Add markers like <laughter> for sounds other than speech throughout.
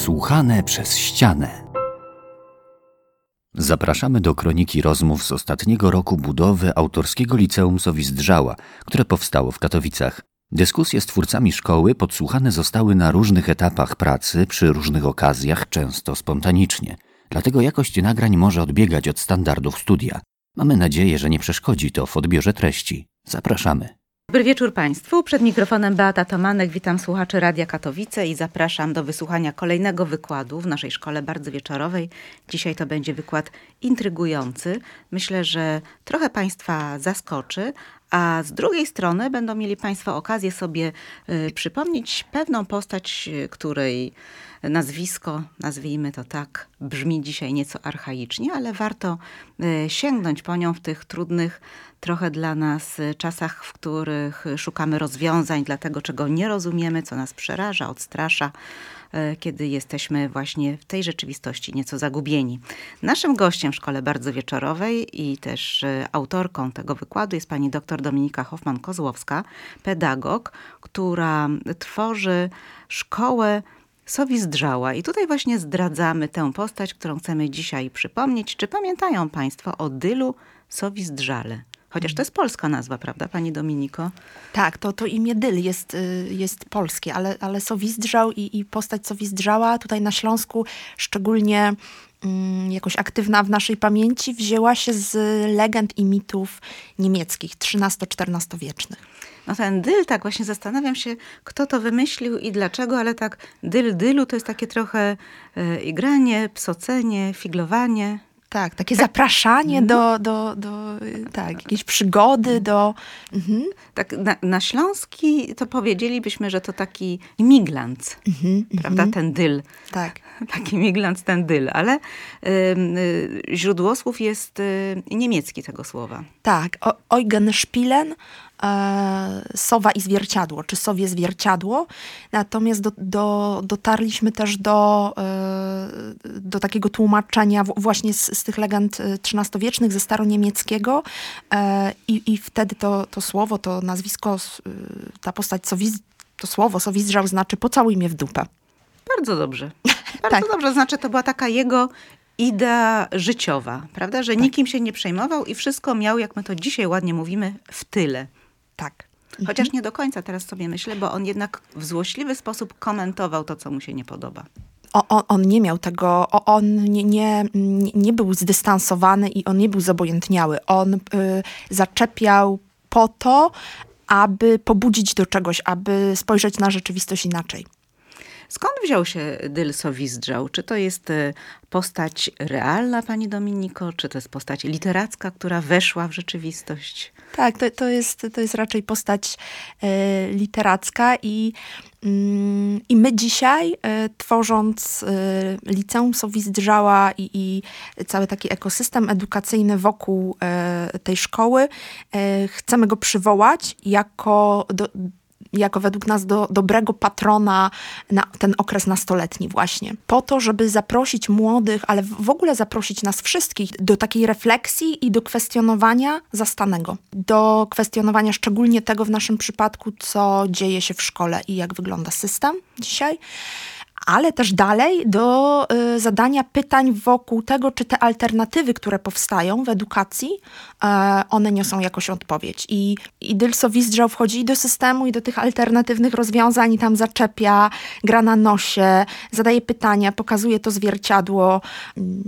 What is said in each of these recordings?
Podsłuchane przez ścianę. Zapraszamy do kroniki rozmów z ostatniego roku budowy autorskiego liceum Sowizdrzała, które powstało w Katowicach. Dyskusje z twórcami szkoły podsłuchane zostały na różnych etapach pracy, przy różnych okazjach, często spontanicznie. Dlatego jakość nagrań może odbiegać od standardów studia. Mamy nadzieję, że nie przeszkodzi to w odbiorze treści. Zapraszamy. Dobry wieczór Państwu. Przed mikrofonem Beata Tomanek. Witam słuchaczy Radia Katowice i zapraszam do wysłuchania kolejnego wykładu w naszej szkole bardzo wieczorowej. Dzisiaj to będzie wykład intrygujący. Myślę, że trochę Państwa zaskoczy, a z drugiej strony będą mieli Państwo okazję sobie y, przypomnieć pewną postać, y, której nazwisko, nazwijmy to tak, brzmi dzisiaj nieco archaicznie, ale warto y, sięgnąć po nią w tych trudnych trochę dla nas czasach, w których szukamy rozwiązań dla tego, czego nie rozumiemy, co nas przeraża, odstrasza kiedy jesteśmy właśnie w tej rzeczywistości nieco zagubieni. Naszym gościem w szkole bardzo wieczorowej i też autorką tego wykładu jest pani dr Dominika Hoffman-Kozłowska, pedagog, która tworzy szkołę Sowizdrzała. I tutaj właśnie zdradzamy tę postać, którą chcemy dzisiaj przypomnieć. Czy pamiętają Państwo o Dylu Sowizdrzale? Chociaż to jest polska nazwa, prawda, pani Dominiko? Tak, to, to imię Dyl jest, y, jest polskie, ale, ale Sowizdrzał i, i postać Sowizdrzała tutaj na Śląsku szczególnie mm, jakoś aktywna w naszej pamięci wzięła się z legend i mitów niemieckich, XIII-XIV wiecznych. No ten dyl, tak właśnie zastanawiam się, kto to wymyślił i dlaczego, ale tak dyl dylu to jest takie trochę y, igranie, psocenie, figlowanie. Tak, takie tak. zapraszanie mhm. do, do, do tak, jakiejś przygody, do... Mhm. Tak, na, na, Śląski to powiedzielibyśmy, że to taki miglanc, mhm, prawda, mhm. ten dyl. Tak. <laughs> Taki miglanc, ten dyl, ale y, y, źródłosłów jest y, niemiecki tego słowa. Tak, o, Eugen Spielen sowa i zwierciadło, czy sowie zwierciadło. Natomiast do, do, dotarliśmy też do, e, do takiego tłumaczenia właśnie z, z tych legend XIII-wiecznych, ze staroniemieckiego e, i, i wtedy to, to słowo, to nazwisko, ta postać sowiz, to słowo sowizdrzał znaczy pocałuj mnie w dupę. Bardzo dobrze. <laughs> Bardzo tak. dobrze. Znaczy, to była taka jego idea życiowa, prawda? Że tak. nikim się nie przejmował i wszystko miał, jak my to dzisiaj ładnie mówimy, w tyle. Tak. Chociaż mhm. nie do końca teraz sobie myślę, bo on jednak w złośliwy sposób komentował to, co mu się nie podoba. O, on, on, nie miał tego, on nie, nie, nie był zdystansowany i on nie był zobojętniały. On y, zaczepiał po to, aby pobudzić do czegoś, aby spojrzeć na rzeczywistość inaczej. Skąd wziął się Dyl Sowizdrzał? Czy to jest y, postać realna, pani Dominiko? Czy to jest postać literacka, która weszła w rzeczywistość? Tak, to, to, jest, to jest raczej postać e, literacka i, mm, i my dzisiaj, e, tworząc e, liceum Sowizdrzała i, i cały taki ekosystem edukacyjny wokół tej szkoły, chcemy go przywołać jako do, jako według nas do, dobrego patrona na ten okres nastoletni właśnie. Po to, żeby zaprosić młodych, ale w ogóle zaprosić nas wszystkich do takiej refleksji i do kwestionowania zastanego. Do kwestionowania szczególnie tego w naszym przypadku, co dzieje się w szkole i jak wygląda system dzisiaj ale też dalej do y, zadania pytań wokół tego, czy te alternatywy, które powstają w edukacji, e, one niosą jakąś odpowiedź. I, i Dylsowizdrzał wchodzi i do systemu, i do tych alternatywnych rozwiązań, i tam zaczepia, gra na nosie, zadaje pytania, pokazuje to zwierciadło.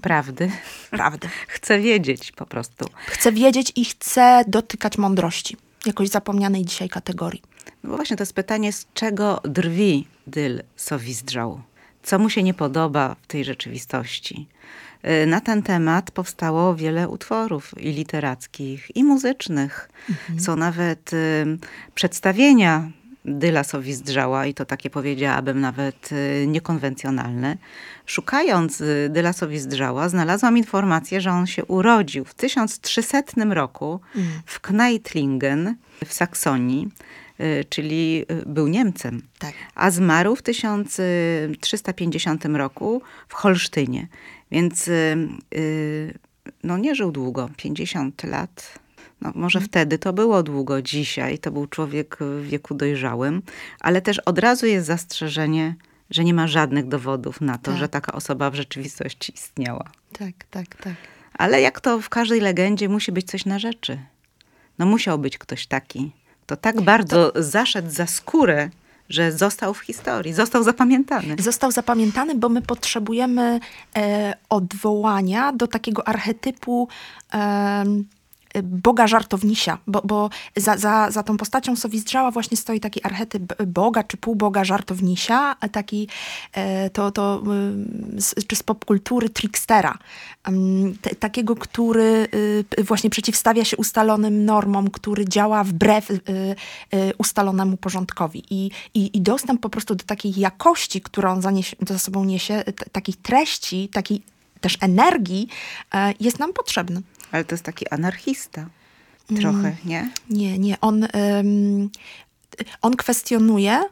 Prawdy. Prawdy. <laughs> Chce wiedzieć po prostu. Chce wiedzieć i chce dotykać mądrości, jakoś zapomnianej dzisiaj kategorii. No bo właśnie to jest pytanie, z czego drwi Dyl Sowizdrzał? Co mu się nie podoba w tej rzeczywistości? Y, na ten temat powstało wiele utworów i literackich, i muzycznych. Mhm. Są nawet y, przedstawienia Dyla Sowizdrzała i to takie powiedziałabym nawet y, niekonwencjonalne. Szukając y, Dyla Sowizdrzała znalazłam informację, że on się urodził w 1300 roku mhm. w Kneitlingen w Saksonii. Y, czyli był Niemcem. Tak. A zmarł w 1350 roku w Holsztynie. Więc no nie żył długo, 50 lat. No, może wtedy to było długo, dzisiaj to był człowiek w wieku dojrzałym, ale też od razu jest zastrzeżenie, że nie ma żadnych dowodów na to, Tak. że taka osoba w rzeczywistości istniała. Tak, tak, tak. Ale jak to w każdej legendzie musi być coś na rzeczy. No musiał być ktoś taki, kto tak bardzo zaszedł za skórę, że został w historii, został zapamiętany. Został zapamiętany, bo my potrzebujemy e, odwołania do takiego archetypu em, Boga żartownisia, bo, bo za, za, za tą postacią Sowizdrzała właśnie stoi taki archetyp Boga czy półboga żartownisia, taki e, to, to ym, z, czy z popkultury trickstera, Ym, te, takiego, który y, właśnie przeciwstawia się ustalonym normom, który działa wbrew y, y, ustalonemu porządkowi I, i, i dostęp po prostu do takiej jakości, którą zaniesie, za sobą niesie, t, takiej treści, takiej też energii e, jest nam potrzebny. Ale to jest taki anarchista. Trochę, nie? Nie, nie. On, ym, on kwestionuje,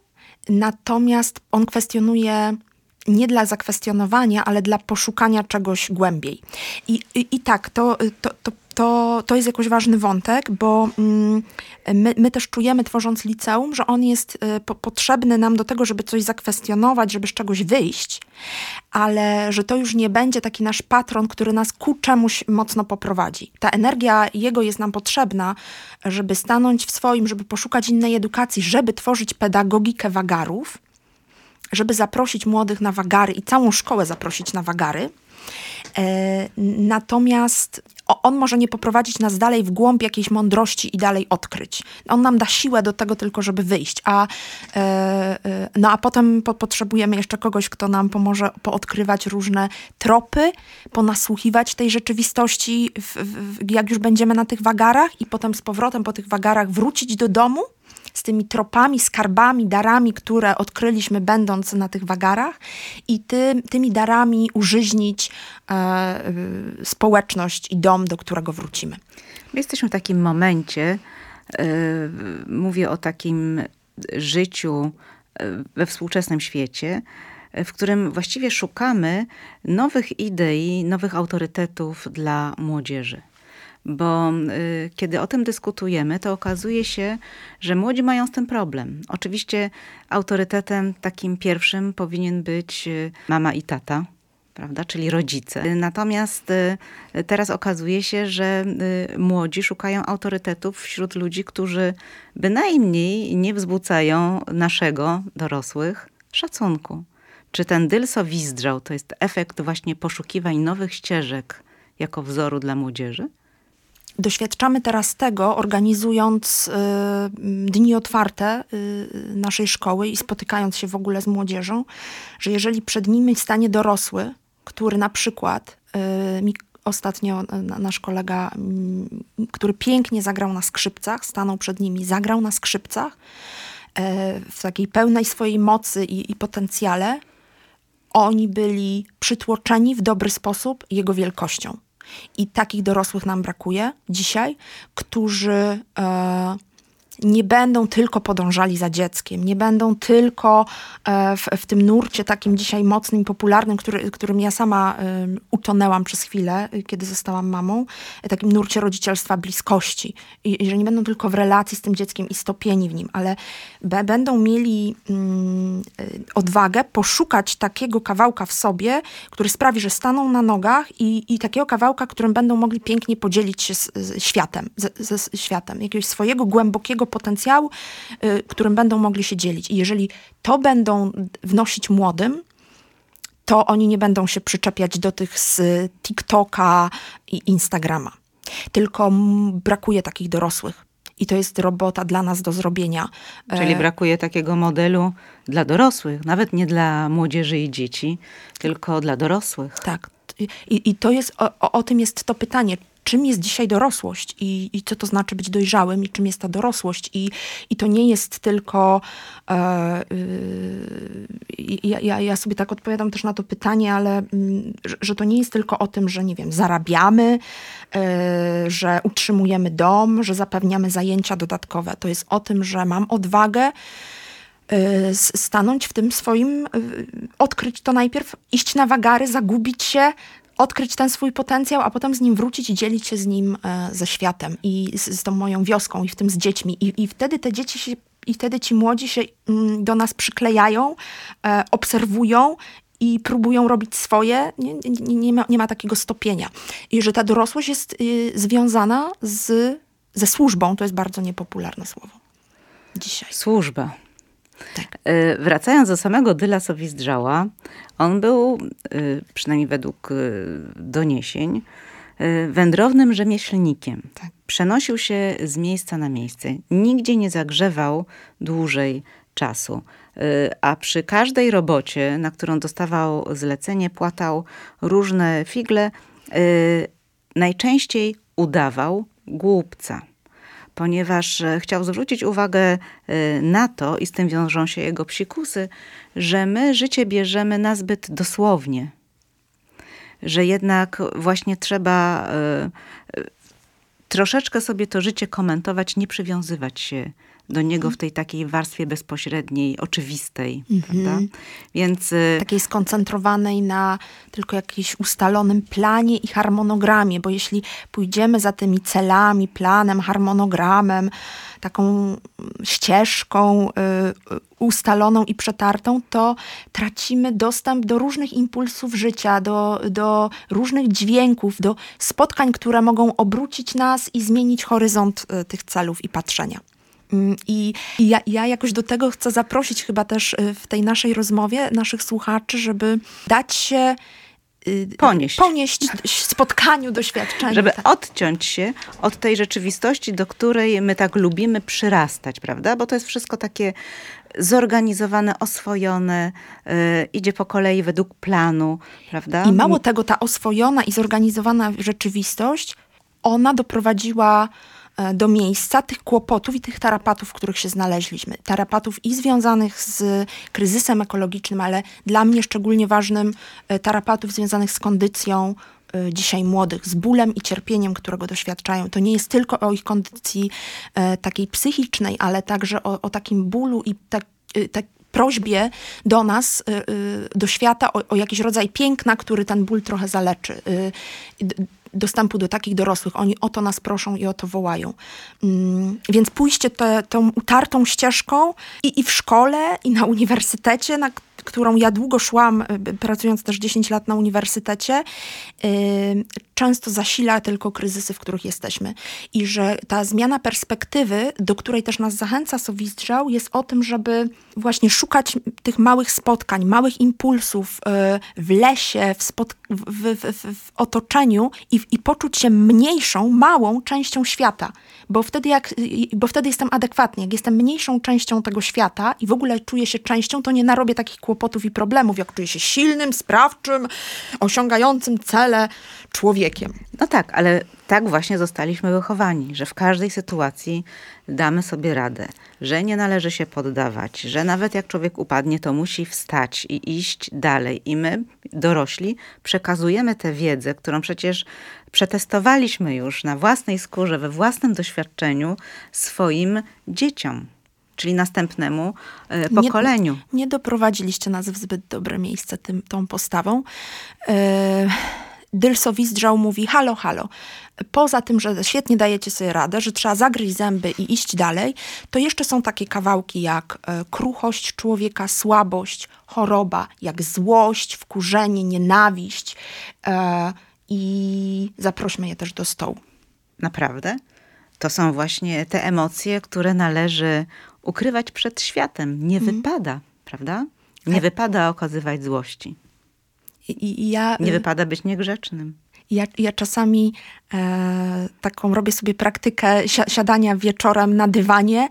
natomiast on kwestionuje nie dla zakwestionowania, ale dla poszukania czegoś głębiej. I, i, i tak, to, to, to, to, to jest jakoś ważny wątek, bo mm, my, my też czujemy, tworząc liceum, że on jest y, po, potrzebny nam do tego, żeby coś zakwestionować, żeby z czegoś wyjść, ale że to już nie będzie taki nasz patron, który nas ku czemuś mocno poprowadzi. Ta energia jego jest nam potrzebna, żeby stanąć w swoim, żeby poszukać innej edukacji, żeby tworzyć pedagogikę wagarów, żeby zaprosić młodych na wagary i całą szkołę zaprosić na wagary. E, natomiast on może nie poprowadzić nas dalej w głąb jakiejś mądrości i dalej odkryć. On nam da siłę do tego tylko, żeby wyjść. A, e, e, no a potem po, potrzebujemy jeszcze kogoś, kto nam pomoże poodkrywać różne tropy, ponasłuchiwać tej rzeczywistości, w, w, jak już będziemy na tych wagarach i potem z powrotem po tych wagarach wrócić do domu z tymi tropami, skarbami, darami, które odkryliśmy będąc na tych wagarach i ty, tymi darami użyźnić e, y, społeczność i dom, do którego wrócimy. My jesteśmy w takim momencie, e, mówię o takim życiu e, we współczesnym świecie, e, w którym właściwie szukamy nowych idei, nowych autorytetów dla młodzieży. Bo y, kiedy o tym dyskutujemy, to okazuje się, że młodzi mają z tym problem. Oczywiście autorytetem takim pierwszym powinien być y, mama i tata, prawda, czyli rodzice. Natomiast y, teraz okazuje się, że y, młodzi szukają autorytetów wśród ludzi, którzy bynajmniej nie wzbudzają naszego, dorosłych, szacunku. Czy ten Dylso Wizdrzał to jest efekt właśnie poszukiwań nowych ścieżek jako wzoru dla młodzieży? Doświadczamy teraz tego, organizując y, dni otwarte y, naszej szkoły i spotykając się w ogóle z młodzieżą, że jeżeli przed nimi stanie dorosły, który na przykład y, mi ostatnio na- nasz kolega, mm, który pięknie zagrał na skrzypcach, stanął przed nimi, zagrał na skrzypcach w takiej pełnej swojej mocy i, i potencjale, oni byli przytłoczeni w dobry sposób jego wielkością. I takich dorosłych nam brakuje dzisiaj, którzy e, nie będą tylko podążali za dzieckiem, nie będą tylko e, w, w tym nurcie takim dzisiaj mocnym, popularnym, który, którym ja sama e, utonęłam przez chwilę, e, kiedy zostałam mamą, takim nurcie rodzicielstwa bliskości. I, I że nie będą tylko w relacji z tym dzieckiem i stopieni w nim, ale będą mieli mm, odwagę poszukać takiego kawałka w sobie, który sprawi, że staną na nogach i, i takiego kawałka, którym będą mogli pięknie podzielić się z, z światem, ze, ze światem, jakiegoś swojego głębokiego potencjału, y, którym będą mogli się dzielić. I jeżeli to będą wnosić młodym, to oni nie będą się przyczepiać do tych z TikToka i Instagrama. Tylko brakuje takich dorosłych. I to jest robota dla nas do zrobienia. Czyli E, brakuje takiego modelu dla dorosłych, nawet nie dla młodzieży i dzieci, tylko dla dorosłych. Tak. I, i to jest, o- o tym jest to pytanie. Czym jest dzisiaj dorosłość i, i co to znaczy być dojrzałym i czym jest ta dorosłość? I, i to nie jest tylko. E, y, ja, ja, sobie tak odpowiadam też na to pytanie, ale mm, że, że to nie jest tylko o tym, że nie wiem, zarabiamy, e, że utrzymujemy dom, że zapewniamy zajęcia dodatkowe. To jest o tym, że mam odwagę y, s- stanąć w tym swoim, y, odkryć to najpierw, iść na wagary, zagubić się, odkryć ten swój potencjał, a potem z nim wrócić i dzielić się z nim e, ze światem i z, z tą moją wioską i w tym z dziećmi. I, I wtedy te dzieci się i wtedy ci młodzi się mm, do nas przyklejają, e, obserwują i próbują robić swoje, nie, nie, nie, ma, nie ma takiego stopienia. I że ta dorosłość jest y, związana z, ze służbą, to jest bardzo niepopularne słowo dzisiaj. Służba. Tak. E, Wracając do samego Dyla Sowizdrzała, on był, e, przynajmniej według e, doniesień, wędrownym rzemieślnikiem. Tak. Przenosił się z miejsca na miejsce. Nigdzie nie zagrzewał dłużej czasu. A przy każdej robocie, na którą dostawał zlecenie, płatał różne figle. Najczęściej udawał głupca ponieważ e, chciał zwrócić uwagę e, na to, i z tym wiążą się jego psikusy, że my życie bierzemy nazbyt dosłownie. Że jednak właśnie trzeba e, troszeczkę sobie to życie komentować, nie przywiązywać się do niego w tej takiej warstwie bezpośredniej, oczywistej. Prawda? Więc e, takiej skoncentrowanej na tylko jakimś ustalonym planie i harmonogramie, bo jeśli pójdziemy za tymi celami, planem, harmonogramem, taką ścieżką y, y, ustaloną i przetartą, to tracimy dostęp do różnych impulsów życia, do, do różnych dźwięków, do spotkań, które mogą obrócić nas i zmienić horyzont y, tych celów i patrzenia. Mm, I i ja, ja jakoś do tego chcę zaprosić chyba też y, w tej naszej rozmowie naszych słuchaczy, żeby dać się y, Ponieść. ponieść spotkaniu, doświadczeniu. żeby tak. odciąć się od tej rzeczywistości, do której my tak lubimy przyrastać, prawda? Bo to jest wszystko takie zorganizowane, oswojone, y, idzie po kolei według planu, prawda? I mało tego, ta oswojona i zorganizowana rzeczywistość, ona doprowadziła do miejsca tych kłopotów i tych tarapatów, w których się znaleźliśmy. Tarapatów i związanych z kryzysem ekologicznym, ale dla mnie szczególnie ważnym e, tarapatów związanych z kondycją e, dzisiaj młodych, z bólem i cierpieniem, którego doświadczają. To nie jest tylko o ich kondycji e, takiej psychicznej, ale także o, o takim bólu i tak, e, tak prośbie do nas, do świata o, o jakiś rodzaj piękna, który ten ból trochę zaleczy. Dostępu do takich dorosłych. Oni o to nas proszą i o to wołają. Mm, Więc pójście te, tą utartą ścieżką i, i w szkole, i na uniwersytecie, na którą ja długo szłam, b- pracując też 10 lat na uniwersytecie, y, często zasila tylko kryzysy, w których jesteśmy. I że ta zmiana perspektywy, do której też nas zachęca Sowistrzał, jest o tym, żeby właśnie szukać tych małych spotkań, małych impulsów y, w lesie, w, spot- w, w, w otoczeniu i, i poczuć się mniejszą, małą częścią świata. Bo wtedy, jak, bo wtedy jestem adekwatnie. Jak jestem mniejszą częścią tego świata i w ogóle czuję się częścią, to nie narobię takich kłopotów i problemów, jak czuję się silnym, sprawczym, osiągającym cele człowiekiem. No tak, ale tak właśnie zostaliśmy wychowani, że w każdej sytuacji damy sobie radę, że nie należy się poddawać, że nawet jak człowiek upadnie, to musi wstać i iść dalej. I my, dorośli, przekazujemy tę wiedzę, którą przecież przetestowaliśmy już na własnej skórze, we własnym doświadczeniu swoim dzieciom, czyli następnemu e, Nie- pokoleniu. Nie doprowadziliście nas w zbyt dobre miejsce tym, tą postawą. E, Dylsowizdrzał mówi, halo, halo, poza tym, że świetnie dajecie sobie radę, że trzeba zagryźć zęby i iść dalej, to jeszcze są takie kawałki jak e, kruchość człowieka, słabość, choroba, jak złość, wkurzenie, nienawiść i zaprośmy je też do stołu. Naprawdę. To są właśnie te emocje, które należy ukrywać przed światem. Nie wypada, prawda? Nie wypada okazywać złości. I, i- ja, Nie e, wypada być niegrzecznym. Ja, ja czasami e, taką robię sobie praktykę si siadania wieczorem na dywanie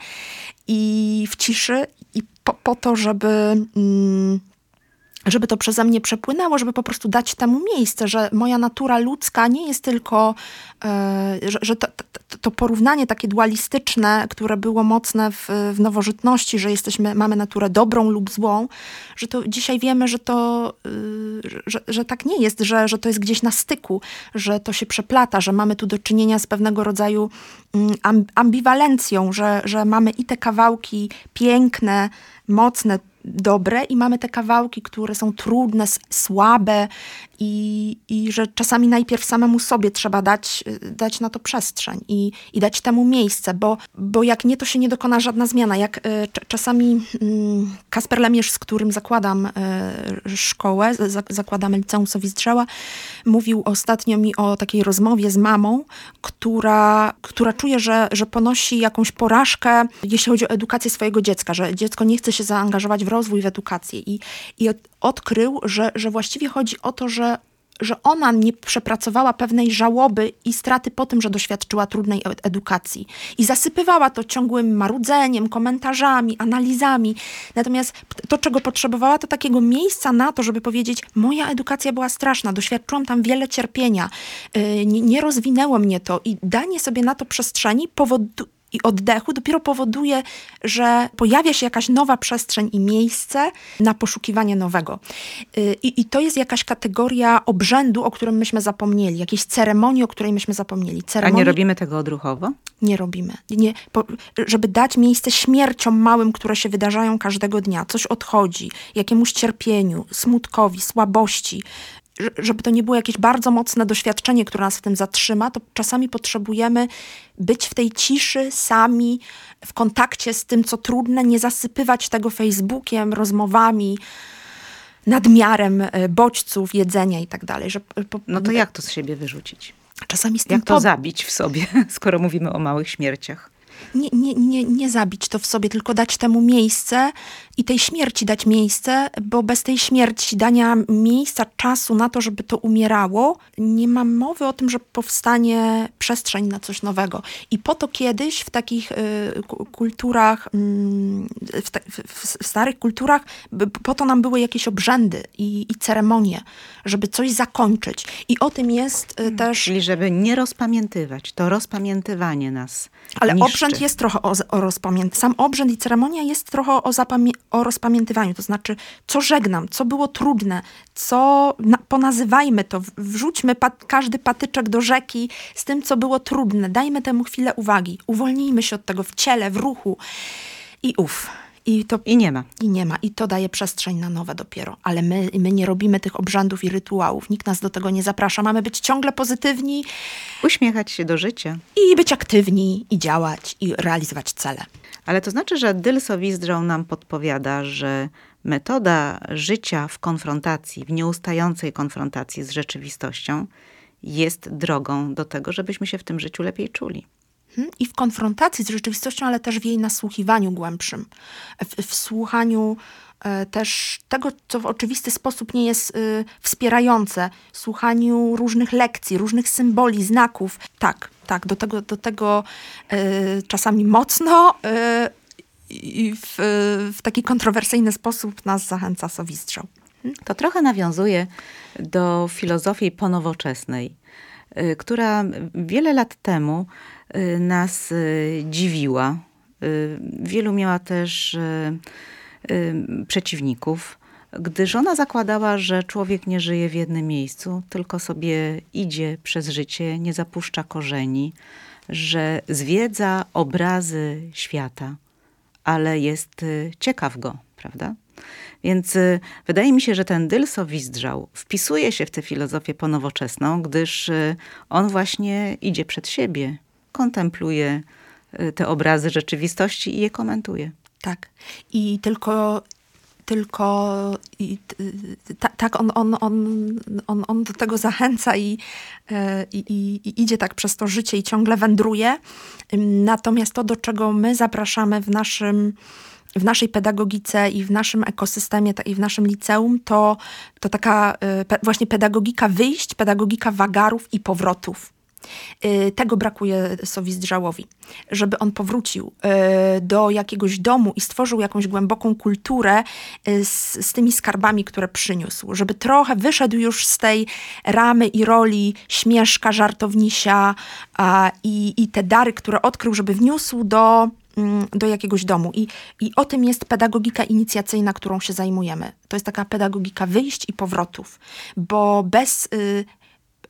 i w ciszy i po, po to, żeby, mm, żeby to przeze mnie przepłynęło, żeby po prostu dać temu miejsce, że moja natura ludzka nie jest tylko, e, że, że to, to, to porównanie takie dualistyczne, które było mocne w, w nowożytności, że jesteśmy, mamy naturę dobrą lub złą, że to dzisiaj wiemy, że to, y, że, że tak nie jest, że, że to jest gdzieś na styku, że to się przeplata, że mamy tu do czynienia z pewnego rodzaju ambiwalencją, że, że mamy i te kawałki piękne, mocne, dobre i mamy te kawałki, które są trudne, słabe i, i że czasami najpierw samemu sobie trzeba dać, dać na to przestrzeń i, i dać temu miejsce, bo, bo jak nie, to się nie dokona żadna zmiana. Jak y, czasami y, Kasper Lemierz, z którym zakładam y, szkołę, za, zakładamy liceum Sowizdrzała, mówił ostatnio mi o takiej rozmowie z mamą, która, która czuje, że, że ponosi jakąś porażkę, jeśli chodzi o edukację swojego dziecka, że dziecko nie chce się zaangażować w rozwój, w edukację. I, i odkrył, że, że właściwie chodzi o to, że że ona nie przepracowała pewnej żałoby i straty po tym, że doświadczyła trudnej edukacji. I zasypywała to ciągłym marudzeniem, komentarzami, analizami. Natomiast to, czego potrzebowała, to takiego miejsca na to, żeby powiedzieć: Moja edukacja była straszna, doświadczyłam tam wiele cierpienia, yy, nie, nie rozwinęło mnie to. I danie sobie na to przestrzeni powoduje, i oddechu dopiero powoduje, że pojawia się jakaś nowa przestrzeń i miejsce na poszukiwanie nowego. Y, I, I, to jest jakaś kategoria obrzędu, o którym myśmy zapomnieli, jakiejś ceremonii, o której myśmy zapomnieli. Ceremonii... A nie robimy tego odruchowo? Nie robimy. Nie, po, żeby dać miejsce śmierciom małym, które się wydarzają każdego dnia. Coś odchodzi, jakiemuś cierpieniu, smutkowi, słabości, żeby to nie było jakieś bardzo mocne doświadczenie, które nas w tym zatrzyma, to czasami potrzebujemy być w tej ciszy, sami, w kontakcie z tym, co trudne, nie zasypywać tego Facebookiem, rozmowami, nadmiarem e, bodźców, jedzenia i tak dalej. No to jak to z siebie wyrzucić? Czasami z tym Jak to zabić w sobie, <laughs> skoro mówimy o małych śmierciach? Nie, nie, nie, nie zabić to w sobie, tylko dać temu miejsce i tej śmierci dać miejsce, bo bez tej śmierci, dania miejsca, czasu na to, żeby to umierało, nie ma mowy o tym, że powstanie przestrzeń na coś nowego. I po to kiedyś w takich y, kulturach, y, w, te, w, w, starych kulturach, po to nam były jakieś obrzędy i, i ceremonie, żeby coś zakończyć. I o tym jest y, też... Czyli żeby nie rozpamiętywać, to rozpamiętywanie nas Ale niszczy. Obrzęd jest trochę o, o. Sam obrzęd i ceremonia jest trochę o, zapamię- o rozpamiętywaniu. To znaczy, co żegnam, co było trudne, co na, ponazywajmy to, wrzućmy pat, każdy patyczek do rzeki z tym, co było trudne. Dajmy temu chwilę uwagi. Uwolnijmy się od tego w ciele, w ruchu. I uff. I, to, I nie ma. I nie ma. I to daje przestrzeń na nowe dopiero. Ale my, my nie robimy tych obrzędów i rytuałów. Nikt nas do tego nie zaprasza. Mamy być ciągle pozytywni. Uśmiechać się do życia. I być aktywni, i działać, i realizować cele. Ale to znaczy, że Dylsowizdrzał nam podpowiada, że metoda życia w konfrontacji, w nieustającej konfrontacji z rzeczywistością jest drogą do tego, żebyśmy się w tym życiu lepiej czuli. Mhm. i w konfrontacji z rzeczywistością, ale też w jej nasłuchiwaniu głębszym, w, w słuchaniu e, też tego, co w oczywisty sposób nie jest y, wspierające, słuchaniu różnych lekcji, różnych symboli, znaków. Tak, tak, do tego, do tego y, czasami mocno i w, w taki kontrowersyjny sposób nas zachęca Sowistrzał. Mhm. To trochę nawiązuje do filozofii ponowoczesnej, która wiele lat temu Y, nas y, dziwiła. Y, wielu miała też przeciwników, gdyż ona zakładała, że człowiek nie żyje w jednym miejscu, tylko sobie idzie przez życie, nie zapuszcza korzeni, że zwiedza obrazy świata, ale jest ciekaw go, prawda? Więc wydaje mi się, że ten Dylso Wizdrzał wpisuje się w tę filozofię ponowoczesną, gdyż on właśnie idzie przed siebie, kontempluje y, te obrazy rzeczywistości i je komentuje. Tak. I tylko tylko i, ta, tak on, on, on, on, on do tego zachęca i, i, i, idzie tak przez to życie i ciągle wędruje. Natomiast to, do czego my zapraszamy w naszym w naszej pedagogice i w naszym ekosystemie i w naszym liceum, to, to taka e, właśnie pedagogika wyjść, pedagogika wagarów i powrotów. Y, tego brakuje Sowizdrzałowi, żeby on powrócił y, do jakiegoś domu i stworzył jakąś głęboką kulturę y, z, z tymi skarbami, które przyniósł, żeby trochę wyszedł już z tej ramy i roli śmieszka, żartownisia i, i te dary, które odkrył, żeby wniósł do do jakiegoś domu. I, I o tym jest pedagogika inicjacyjna, którą się zajmujemy. To jest taka pedagogika wyjść i powrotów, bo bez,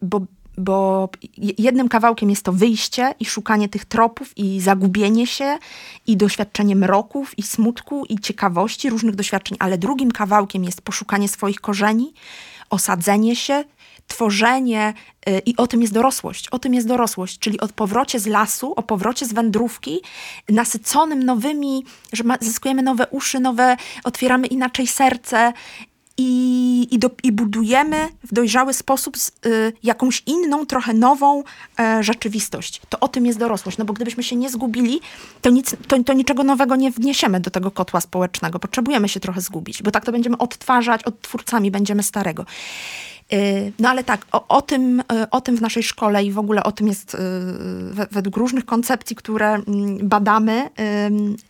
bo bo jednym kawałkiem jest to wyjście i szukanie tych tropów i zagubienie się i doświadczenie mroków i smutku i ciekawości różnych doświadczeń, ale drugim kawałkiem jest poszukanie swoich korzeni, osadzenie się, tworzenie y, i o tym jest dorosłość. O tym jest dorosłość, czyli o powrocie z lasu, o powrocie z wędrówki, nasyconym nowymi, że ma, zyskujemy nowe uszy, nowe, otwieramy inaczej serce i, i, do, i budujemy w dojrzały sposób z, y, jakąś inną, trochę nową e, rzeczywistość. To o tym jest dorosłość, no bo gdybyśmy się nie zgubili, to, nic, to, to niczego nowego nie wniesiemy do tego kotła społecznego. Potrzebujemy się trochę zgubić, bo tak to będziemy odtwarzać, odtwórcami będziemy starego. Y, No ale tak, o, o, tym, y, o tym w naszej szkole i w ogóle o tym jest y, we- według różnych koncepcji, które mm, badamy,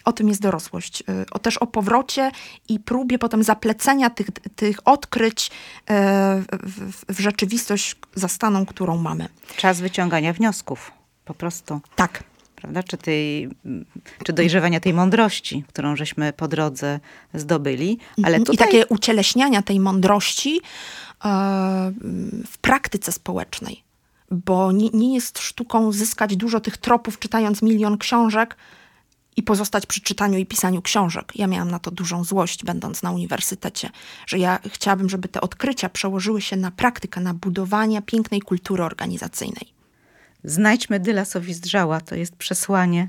o tym jest dorosłość. O, też o powrocie i próbie potem zaplecenia tych, tych odkryć w, w, rzeczywistość zastaną, którą mamy. Czas wyciągania wniosków, po prostu. Tak. Prawda? Czy, tej, czy dojrzewania tej mądrości, którą żeśmy po drodze zdobyli. Ale Mhm. tutaj I takie ucieleśniania tej mądrości w praktyce społecznej. Bo nie, nie jest sztuką zyskać dużo tych tropów, czytając milion książek i pozostać przy czytaniu i pisaniu książek. Ja miałam na to dużą złość, będąc na uniwersytecie, że ja chciałabym, żeby te odkrycia przełożyły się na praktykę, na budowanie pięknej kultury organizacyjnej. Znajdźmy Dyla Sowizdrzała. To jest przesłanie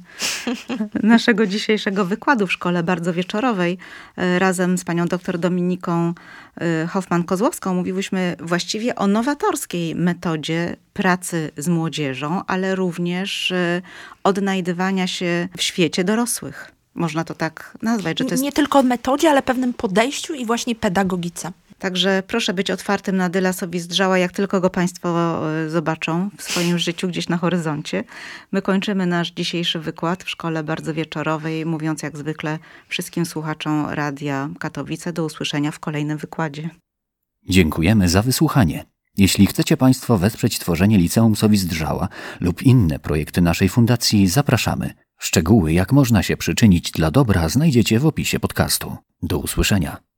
<laughs> naszego dzisiejszego wykładu w szkole bardzo wieczorowej. E, Razem z panią dr Dominiką e, Hoffman-Kozłowską mówiłyśmy właściwie o nowatorskiej metodzie pracy z młodzieżą, ale również e, odnajdywania się w świecie dorosłych. Można to tak nazwać, że to jest Nie tylko metodzie, ale pewnym podejściu i właśnie pedagogice. Także proszę być otwartym na Dyla Sowizdrzała, jak tylko go Państwo e, zobaczą w swoim życiu gdzieś na horyzoncie. My kończymy nasz dzisiejszy wykład w szkole bardzo wieczorowej, mówiąc jak zwykle wszystkim słuchaczom Radia Katowice do usłyszenia w kolejnym wykładzie. Dziękujemy za wysłuchanie. Jeśli chcecie Państwo wesprzeć tworzenie Liceum Sowizdrzała lub inne projekty naszej fundacji, zapraszamy. Szczegóły, jak można się przyczynić dla dobra, znajdziecie w opisie podcastu. Do usłyszenia.